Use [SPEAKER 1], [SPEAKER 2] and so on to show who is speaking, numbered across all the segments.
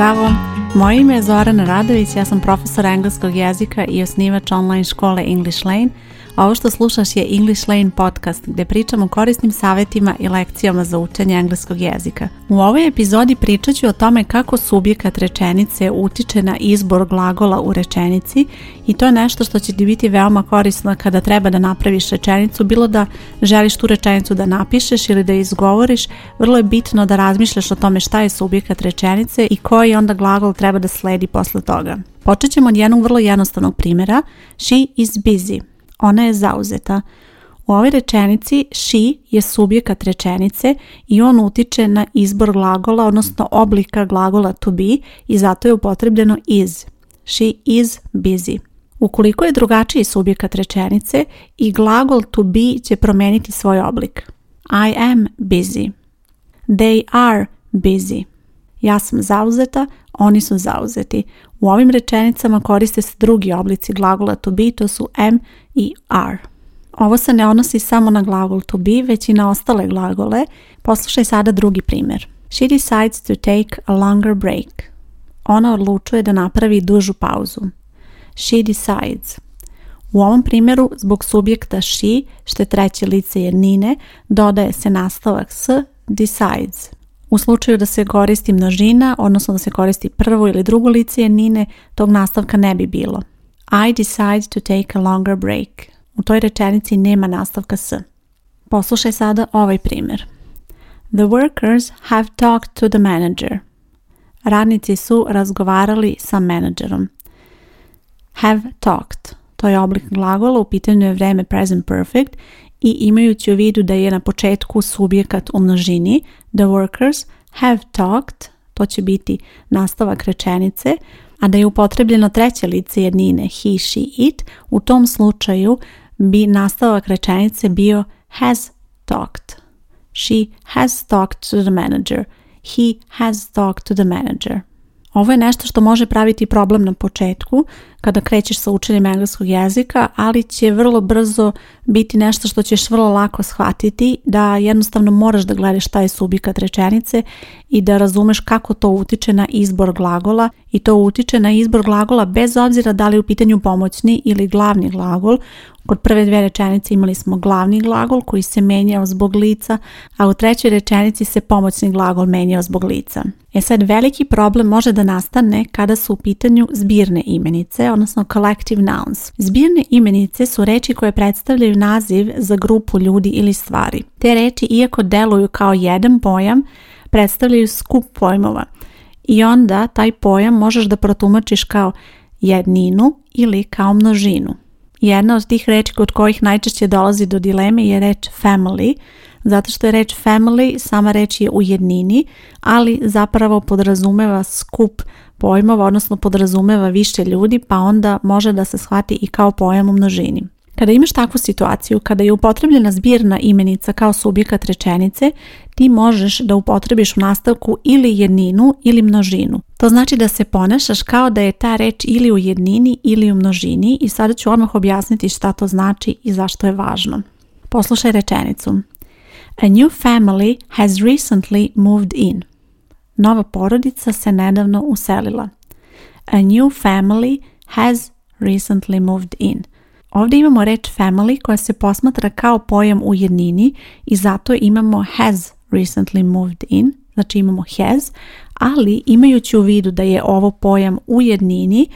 [SPEAKER 1] Zdravo, moje ime je Zorana Radović, ja sam profesor engleskog jezika i osnivač online škole English Lane, ovo što slušaš je English Lane podcast gdje pričamo o korisnim savjetima i lekcijama za učenje engleskog jezika. U ovoj epizodi pričat ću o tome kako subjekat rečenice utiče na izbor glagola u rečenici i to je nešto što će ti biti veoma korisno kada treba da napraviš rečenicu, bilo da želiš tu rečenicu da napišeš ili da izgovoriš, vrlo je bitno da razmišljaš o tome šta je subjekat rečenice i koji onda glagol treba da sledi posle toga. Počet ćemo od jednog vrlo jednostavnog primjera. She is busy. Ona je zauzeta. U ovoj rečenici she je subjekat rečenice i on utiče na izbor glagola, odnosno oblika glagola to be i zato je upotrebljeno is. She is busy. Ukoliko je drugačiji subjekat rečenice i glagol to be će promijeniti svoj oblik. I am busy. They are busy. Ja sam zauzeta, oni su zauzeti. U ovim rečenicama koriste se drugi oblici glagola to be, to su am i are. Ovo se ne odnosi samo na glagol to be, već i na ostale glagole. Poslušaj sada drugi primjer. She decides to take a longer break. Ona odlučuje da napravi dužu pauzu. She decides. U ovom primjeru, zbog subjekta she, što je treće lice jednine, dodaje se nastavak s, decides. U slučaju da se koristi množina, odnosno da se koristi prvo ili drugo lice jednine, tog nastavka ne bi bilo. I decide to take a longer break. U toj rečenici nema nastavka s. Poslušaj sada ovaj primjer. The workers have talked to the manager. Radnici su razgovarali sa menadžerom. Have talked. To je oblik glagola, u pitanju je vreme present perfect i imajući u vidu da je na početku subjekat u množini, the workers have talked, to će biti nastavak rečenice, a da je upotrebljeno treće lice jednine he, she, it, u tom slučaju bi nastavak rečenice bio has talked. She has talked to the manager. He has talked to the manager. Ovo je nešto što može praviti problem na početku kada krećeš sa učenjem engleskog jezika, ali će vrlo brzo biti nešto što ćeš vrlo lako shvatiti da jednostavno moraš da gledaš taj subikat rečenice i da razumeš kako to utiče na izbor glagola i to utiče na izbor glagola bez obzira da li je u pitanju pomoćni ili glavni glagol. Kod prve dvije rečenice imali smo glavni glagol koji se menjao zbog lica, a u trećoj rečenici se pomoćni glagol menjao zbog lica. E sad veliki problem može da nastane kada su u pitanju zbirne imenice, odnosno collective nouns. Zbirne imenice su reči koje predstavljaju naziv za grupu ljudi ili stvari. Te reči iako deluju kao jedan pojam, predstavljaju skup pojmova i onda taj pojam možeš da protumačiš kao jedninu ili kao množinu. Jedna od tih reči kod kojih najčešće dolazi do dileme je reč family, zato što je reč family, sama reč je u jednini, ali zapravo podrazumeva skup pojmova, odnosno podrazumeva više ljudi, pa onda može da se shvati i kao pojam u množini. Kada imaš takvu situaciju, kada je upotrebljena zbirna imenica kao subjekat rečenice, ti možeš da upotrebiš u nastavku ili jedninu ili množinu. To znači da se ponašaš kao da je ta reč ili u jednini ili u množini i sada ću odmah objasniti šta to znači i zašto je važno. Poslušaj rečenicu. A new family has recently moved in. Nova porodica se nedavno uselila. A new family has recently moved in. Ovdje imamo reč family koja se posmatra kao pojam u jednini i zato imamo has recently moved in, znači imamo has, ali imajući u vidu da je ovo pojam u jednini,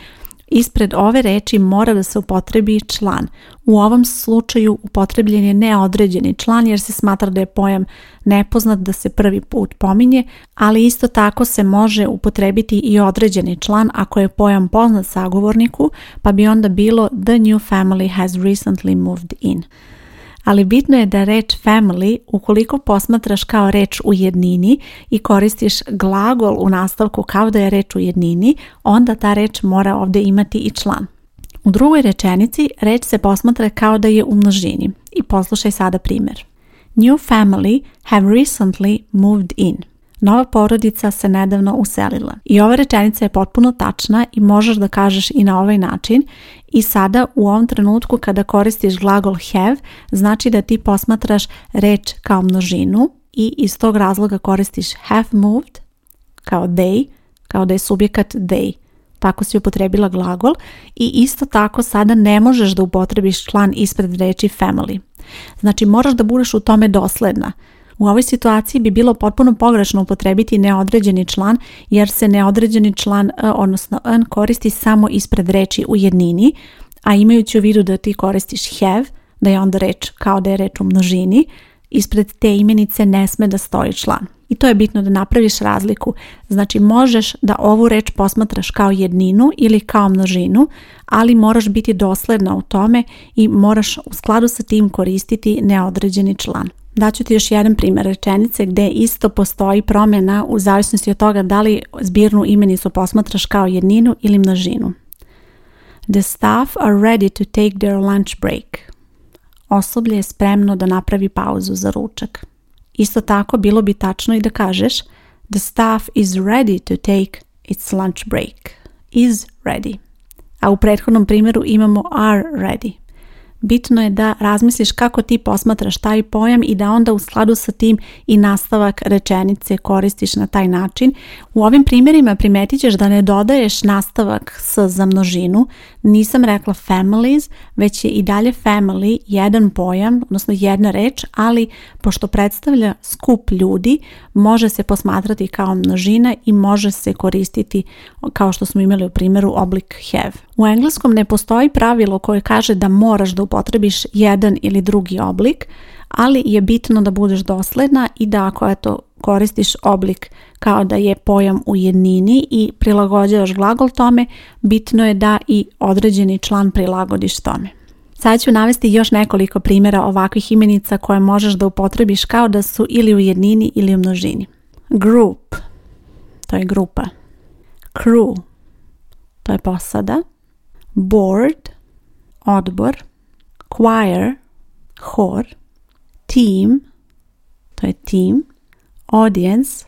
[SPEAKER 1] Ispred ove reči mora da se upotrebi član. U ovom slučaju upotrebljen je neodređeni član jer se smatra da je pojam nepoznat da se prvi put pominje, ali isto tako se može upotrebiti i određeni član ako je pojam poznat sagovorniku, pa bi onda bilo The new family has recently moved in ali bitno je da reč family ukoliko posmatraš kao reč u jednini i koristiš glagol u nastavku kao da je reč u jednini, onda ta reč mora ovdje imati i član. U drugoj rečenici reč se posmatra kao da je u množini i poslušaj sada primjer. New family have recently moved in. Nova porodica se nedavno uselila. I ova rečenica je potpuno tačna i možeš da kažeš i na ovaj način i sada u ovom trenutku kada koristiš glagol have znači da ti posmatraš reč kao množinu i iz tog razloga koristiš have moved kao they, kao da je subjekat they. Tako si upotrebila glagol i isto tako sada ne možeš da upotrebiš član ispred reči family. Znači moraš da budeš u tome dosledna. U ovoj situaciji bi bilo potpuno pogrešno upotrebiti neodređeni član jer se neodređeni član, e, odnosno an, koristi samo ispred reči u jednini, a imajući u vidu da ti koristiš have, da je onda reč kao da je reč u množini, ispred te imenice ne sme da stoji član. I to je bitno da napraviš razliku. Znači možeš da ovu reč posmatraš kao jedninu ili kao množinu, ali moraš biti dosledna u tome i moraš u skladu sa tim koristiti neodređeni član. Daću ti još jedan primjer rečenice gdje isto postoji promjena u zavisnosti od toga da li zbirnu imenicu posmatraš kao jedninu ili množinu. The staff are ready to take their lunch break. Osoblje je spremno da napravi pauzu za ručak. Isto tako bilo bi tačno i da kažeš The staff is ready to take its lunch break. Is ready. A u prethodnom primjeru imamo are ready bitno je da razmisliš kako ti posmatraš taj pojam i da onda u skladu sa tim i nastavak rečenice koristiš na taj način. U ovim primjerima primetit ćeš da ne dodaješ nastavak s za množinu. Nisam rekla families, već je i dalje family jedan pojam, odnosno jedna reč, ali pošto predstavlja skup ljudi, može se posmatrati kao množina i može se koristiti kao što smo imali u primjeru oblik have. U engleskom ne postoji pravilo koje kaže da moraš da upotrebiš jedan ili drugi oblik, ali je bitno da budeš dosledna i da ako eto koristiš oblik kao da je pojam u jednini i prilagođavaš glagol tome, bitno je da i određeni član prilagodiš tome. Sada ću navesti još nekoliko primjera ovakvih imenica koje možeš da upotrebiš kao da su ili u jednini ili u množini. Group, to je grupa. Crew, to je posada. Board, odbor choir, hor, team, to je team. audience,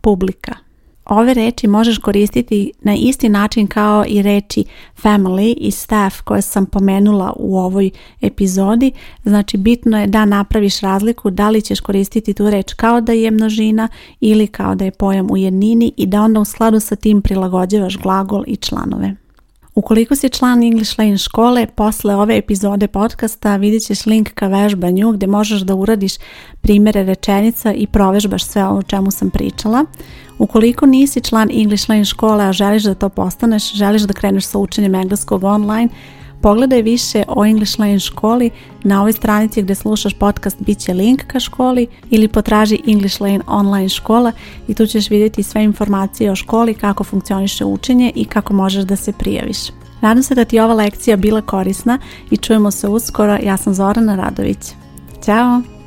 [SPEAKER 1] publika. Ove reči možeš koristiti na isti način kao i reči family i staff koje sam pomenula u ovoj epizodi. Znači bitno je da napraviš razliku da li ćeš koristiti tu reč kao da je množina ili kao da je pojam u jednini i da onda u skladu sa tim prilagođavaš glagol i članove. Ukoliko si član English Lane škole, posle ove epizode podcasta vidjet ćeš link ka vežbanju gdje možeš da uradiš primjere rečenica i provežbaš sve ovo o čemu sam pričala. Ukoliko nisi član English Lane škole, a želiš da to postaneš, želiš da kreneš sa učenjem engleskog online, Pogledaj više o English školi na ovoj stranici gdje slušaš podcast bit će link ka školi ili potraži English Lane online škola i tu ćeš vidjeti sve informacije o školi, kako funkcioniše učenje i kako možeš da se prijaviš. Nadam se da ti je ova lekcija bila korisna i čujemo se uskoro. Ja sam Zorana Radović. Ćao!